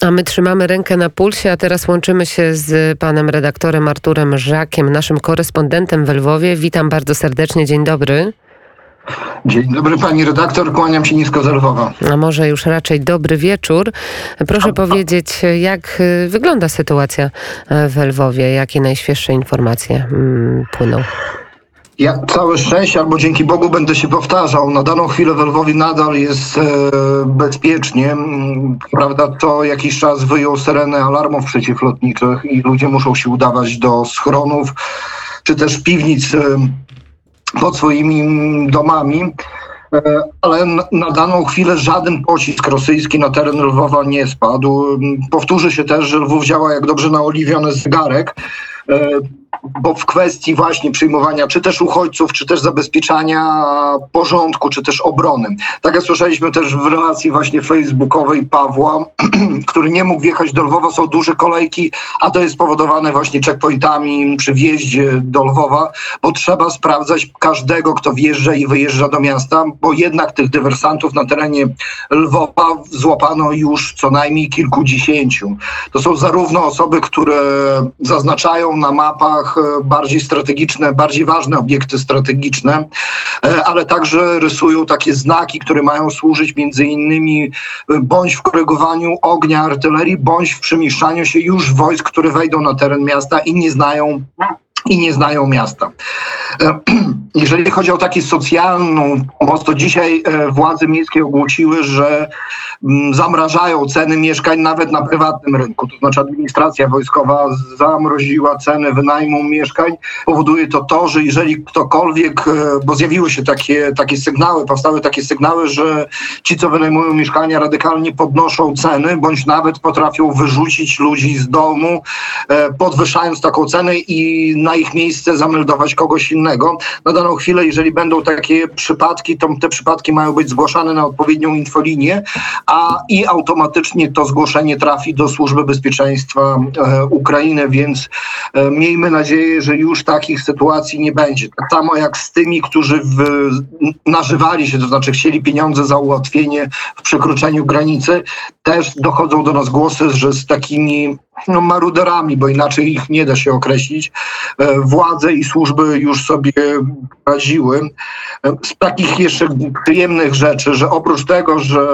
A my trzymamy rękę na pulsie, a teraz łączymy się z panem redaktorem Arturem Żakiem, naszym korespondentem w Lwowie. Witam bardzo serdecznie, dzień dobry. Dzień dobry pani redaktor, kłaniam się nisko z Lwowa. A może już raczej dobry wieczór. Proszę powiedzieć, jak y, wygląda sytuacja w Lwowie? Jakie najświeższe informacje mm, płyną? Ja całe szczęście, albo dzięki Bogu będę się powtarzał. Na daną chwilę w Lwowie nadal jest e, bezpiecznie. Mm, Prawda, to jakiś czas wyjął syrenę alarmów przeciwlotniczych i ludzie muszą się udawać do schronów czy też piwnic e, pod swoimi domami. E, Ale na, na daną chwilę żaden pocisk rosyjski na teren Lwowa nie spadł. Mm, Powtórzy się też, że Lwów działa jak dobrze naoliwiony zegarek. Bo w kwestii właśnie przyjmowania czy też uchodźców, czy też zabezpieczania porządku, czy też obrony. Tak jak słyszeliśmy też w relacji właśnie facebookowej Pawła, który nie mógł wjechać do Lwowa, są duże kolejki, a to jest spowodowane właśnie checkpointami przy wjeździe do Lwowa, bo trzeba sprawdzać każdego, kto wjeżdża i wyjeżdża do miasta, bo jednak tych dywersantów na terenie Lwowa złapano już co najmniej kilkudziesięciu. To są zarówno osoby, które zaznaczają na mapach bardziej strategiczne, bardziej ważne obiekty strategiczne, e, ale także rysują takie znaki, które mają służyć między innymi e, bądź w korygowaniu ognia artylerii, bądź w przemieszczaniu się już wojsk, które wejdą na teren miasta i nie znają i nie znają miasta. E, Jeżeli chodzi o taką socjalną pomoc, to dzisiaj e, władze miejskie ogłosiły, że mm, zamrażają ceny mieszkań nawet na prywatnym rynku. To znaczy administracja wojskowa zamroziła ceny wynajmu mieszkań. Powoduje to to, że jeżeli ktokolwiek, e, bo zjawiły się takie, takie sygnały, powstały takie sygnały, że ci, co wynajmują mieszkania, radykalnie podnoszą ceny, bądź nawet potrafią wyrzucić ludzi z domu, podwyższając taką cenę i na ich miejsce zameldować kogoś innego. Na daną chwilę, jeżeli będą takie przypadki, to te przypadki mają być zgłaszane na odpowiednią infolinię, a i automatycznie to zgłoszenie trafi do Służby Bezpieczeństwa e, Ukrainy, więc e, miejmy nadzieję, że już takich sytuacji nie będzie. Tak samo jak z tymi, którzy w, nażywali się, to znaczy chcieli pieniądze za ułatwienie w przekroczeniu granicy, też dochodzą do nas głosy, że z takimi no, maruderami, bo inaczej ich nie da się określić, e, władze i służby już sobie radziły. E, Z takich jeszcze przyjemnych rzeczy, że oprócz tego, że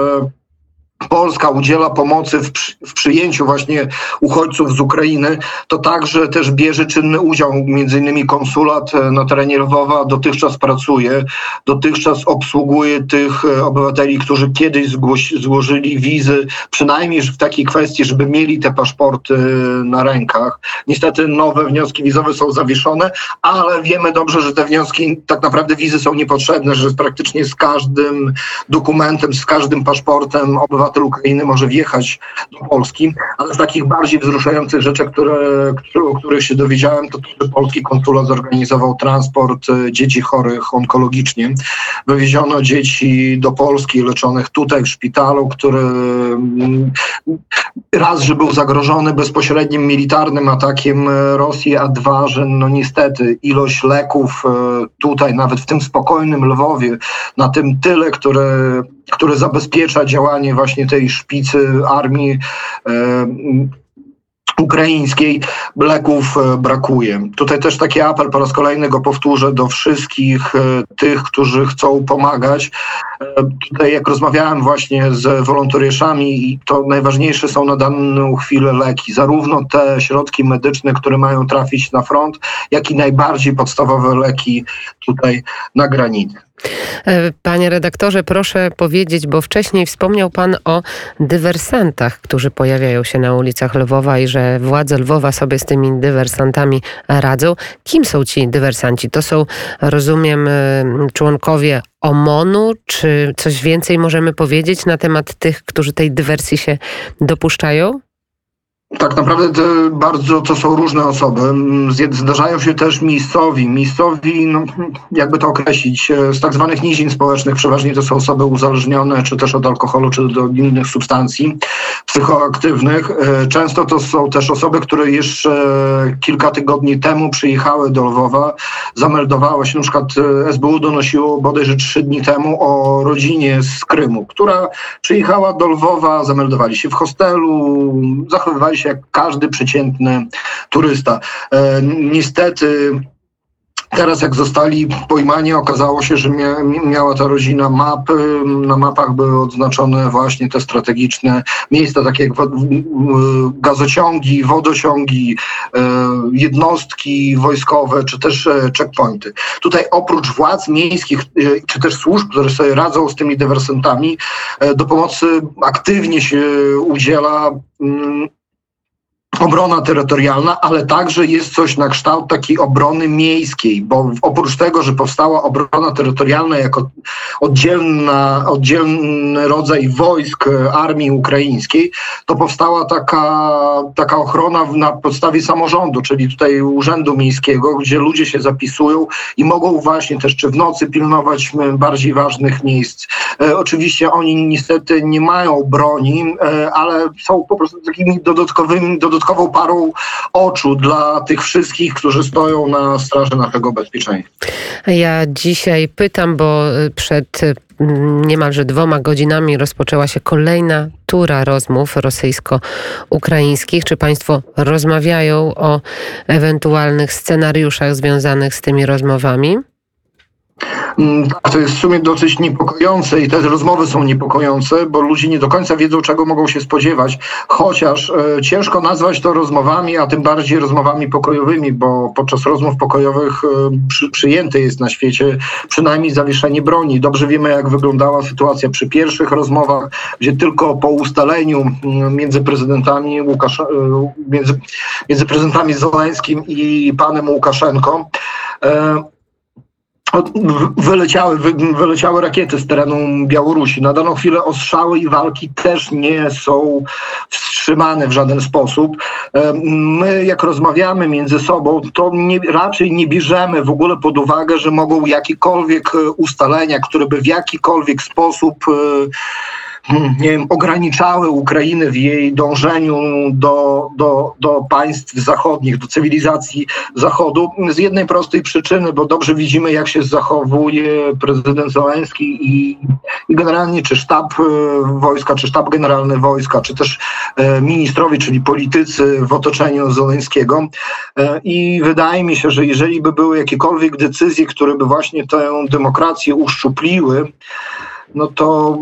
Polska udziela pomocy w, przy, w przyjęciu właśnie uchodźców z Ukrainy, to także też bierze czynny udział, między innymi konsulat e, na terenie Lwowa dotychczas pracuje, dotychczas obsługuje tych e, obywateli, którzy kiedyś zgłoś, złożyli wizy, przynajmniej w takiej kwestii, żeby mieli te paszporty e, na rękach. Niestety nowe wnioski wizowe są zawieszone, ale wiemy dobrze, że te wnioski, tak naprawdę wizy są niepotrzebne, że praktycznie z każdym dokumentem, z każdym paszportem obywatel Ukrainy może wjechać do Polski, ale z takich bardziej wzruszających rzeczy, które, które, o których się dowiedziałem, to to, że polski konsulat zorganizował transport e, dzieci chorych onkologicznie. Wywieziono dzieci do Polski leczonych tutaj w szpitalu, który mm, raz, że był zagrożony bezpośrednim militarnym atakiem e, Rosji, a dwa, że no niestety ilość leków e, tutaj, nawet w tym spokojnym Lwowie, na tym tyle, które które zabezpiecza działanie właśnie tej szpicy armii e, ukraińskiej leków e, brakuje. Tutaj też taki apel po raz kolejny go powtórzę do wszystkich e, tych, którzy chcą pomagać. E, Tutaj jak rozmawiałem właśnie z wolontariuszami to najważniejsze są na daną chwilę leki, zarówno te środki medyczne, które mają trafić na front, jak i najbardziej podstawowe leki tutaj na granicy. E, Panie redaktorze, proszę powiedzieć, bo wcześniej wspomniał Pan o dywersantach, którzy pojawiają się na ulicach Lwowa i że władze Lwowa sobie z tymi dywersantami radzą. Kim są ci dywersanci? To są, rozumiem, e, członkowie OMON-u, czy coś więcej możemy powiedzieć na temat tych, którzy tej dywersji się dopuszczają? Tak naprawdę bardzo to są różne osoby. Zdarzają się też miejscowi. Miejscowi, no, jakby to określić, e, z tak zwanych nizin społecznych przeważnie to są osoby uzależnione czy też od alkoholu, czy do innych substancji psychoaktywnych. E, często to są też osoby, które jeszcze kilka tygodni temu przyjechały do Lwowa, zameldowały się, na przykład e, SBU donosiło bodajże trzy dni temu o rodzinie z Krymu, która przyjechała do Lwowa, zameldowali się w hostelu, zachowywali się jak każdy przeciętny turysta. E, niestety Teraz jak zostali pojmani, okazało się, że mia, miała ta rodzina mapy. Na mapach były odznaczone właśnie te strategiczne miejsca, takie jak gazociągi, wodociągi, e, jednostki wojskowe, czy też e, checkpointy. Tutaj oprócz władz miejskich, czy też służb, które sobie radzą z tymi dywersantami, do pomocy aktywnie się udziela obrona terytorialna, ale także jest coś na kształt takiej obrony miejskiej, bo oprócz tego, że powstała obrona terytorialna jako oddzielna, oddzielny rodzaj wojsk armii ukraińskiej, to powstała taka, taka ochrona na podstawie samorządu, czyli tutaj urzędu miejskiego, gdzie ludzie się zapisują i mogą właśnie też czy w nocy pilnować bardziej ważnych miejsc. E, oczywiście oni niestety nie mają broni, e, ale są po prostu takimi dodatkowymi, dodatkowymi dodatkową parą oczu dla tych wszystkich, którzy stoją na straży naszego bezpieczeństwa. Ja dzisiaj pytam, bo y, przed y, niemalże dwoma godzinami rozpoczęła się kolejna tura rozmów rosyjsko-ukraińskich. Czy Państwo rozmawiają o ewentualnych scenariuszach związanych z tymi rozmowami? Mm, to jest w sumie dosyć niepokojące i te rozmowy są niepokojące, bo ludzie nie do końca wiedzą, czego mogą się spodziewać, chociaż e, ciężko nazwać to rozmowami, a tym bardziej rozmowami pokojowymi, bo podczas rozmów pokojowych e, przy, przyjęte jest na świecie przynajmniej zawieszenie broni. Dobrze wiemy, jak wyglądała sytuacja przy pierwszych rozmowach, gdzie tylko po ustaleniu mm, między prezydentami Łukasz, e, między, między prezydentami Zeleńskim i panem Łukaszenką wyleciały, wyleciały rakiety z terenu Białorusi. Na daną chwilę ostrzały i walki też nie są wstrzymane w żaden sposób. E, my, jak rozmawiamy między sobą, to nie, raczej nie bierzemy w ogóle pod uwagę, że mogą jakiekolwiek ustalenia, które by w jakikolwiek sposób e, nie wiem, ograniczały Ukrainę w jej dążeniu do, do, do państw zachodnich, do cywilizacji Zachodu z jednej prostej przyczyny, bo dobrze widzimy, jak się zachowuje prezydent Zeleński i, i generalnie czy sztab e, wojska, czy sztab generalny wojska, czy też e, ministrowie, czyli politycy w otoczeniu Zeleńskiego. E, I wydaje mi się, że jeżeli by były jakiekolwiek decyzje, które by właśnie tę demokrację uszczupliły, no to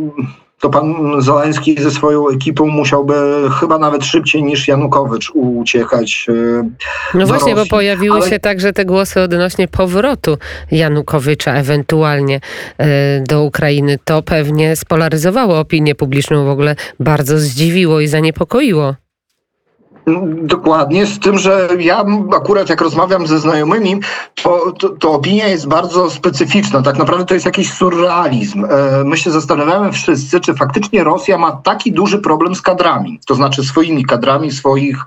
to pan Zeleński ze swoją ekipą musiałby chyba nawet szybciej niż Janukowycz uciekać. E, no właśnie, Rosji. bo pojawiły Ale... się także te głosy odnośnie powrotu Janukowycza ewentualnie e, do Ukrainy. To pewnie spolaryzowało opinię publiczną, w ogóle bardzo zdziwiło i zaniepokoiło. Dokładnie, z tym, że ja akurat jak rozmawiam ze znajomymi, to, to, to, opinia jest bardzo specyficzna. Tak naprawdę to jest jakiś surrealizm. E, my się zastanawiamy wszyscy, czy faktycznie Rosja ma taki duży problem z kadrami, to znaczy swoimi kadrami, swoich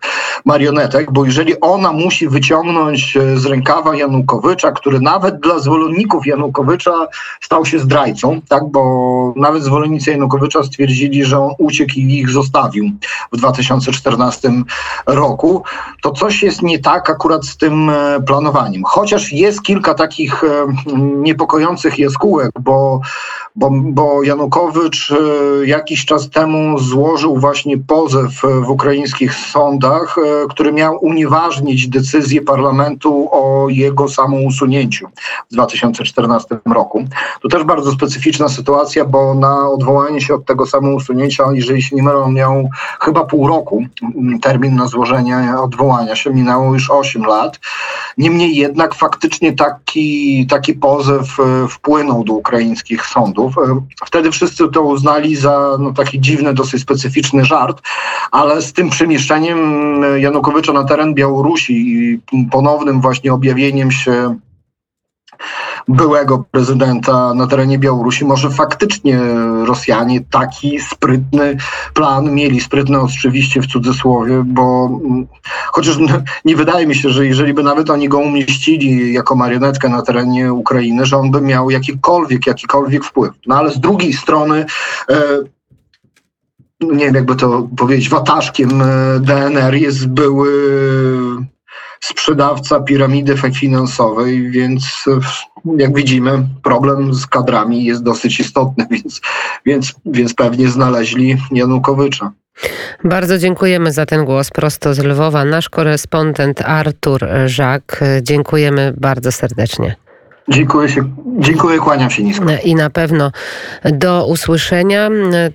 marionetek, bo jeżeli ona musi wyciągnąć e, z rękawa Janukowycza, który nawet dla zwolenników Janukowycza stał się zdrajcą, tak, bo nawet zwolennicy Janukowycza stwierdzili, że on uciekł i ich zostawił w 2014 roku, to coś jest nie tak akurat z tym e, planowaniem. Chociaż jest kilka takich e, niepokojących jaskółek, bo, bo, bo Janukowycz e, jakiś czas temu złożył właśnie pozew w ukraińskich sądach, który miał unieważnić decyzję parlamentu o jego samousunięciu w 2014 roku. To też bardzo specyficzna sytuacja, bo na odwołanie się od tego samousunięcia, jeżeli się nie mylę, miał chyba pół roku termin na złożenie odwołania się. Minęło już 8 lat. Niemniej jednak faktycznie taki, taki pozew e, wpłynął do ukraińskich sądów. E, wtedy wszyscy to uznali za no, taki dziwny, dosyć specyficzny żart, ale z tym przemieszczeniem Janukowycza na teren Białorusi i ponownym właśnie objawieniem się byłego prezydenta na terenie Białorusi. Może faktycznie Rosjanie taki sprytny plan mieli, sprytny oczywiście w cudzysłowie, bo mm, chociaż nie wydaje mi się, że jeżeli by nawet oni go umieścili jako marionetkę na terenie Ukrainy, że on by miał jakikolwiek, jakikolwiek wpływ. No ale z drugiej strony e, nie wiem jakby to powiedzieć, wataszkiem e, DNR jest były sprzedawca piramidy finansowej, więc jak widzimy, problem z kadrami jest dosyć istotny, więc, więc, więc pewnie znaleźli Janukowycza. Bardzo dziękujemy za ten głos prosto z Lwowa. Nasz korespondent Artur Żak. Dziękujemy bardzo serdecznie. Dziękuję się, dziękuję, kłaniam się nisko. I na pewno do usłyszenia.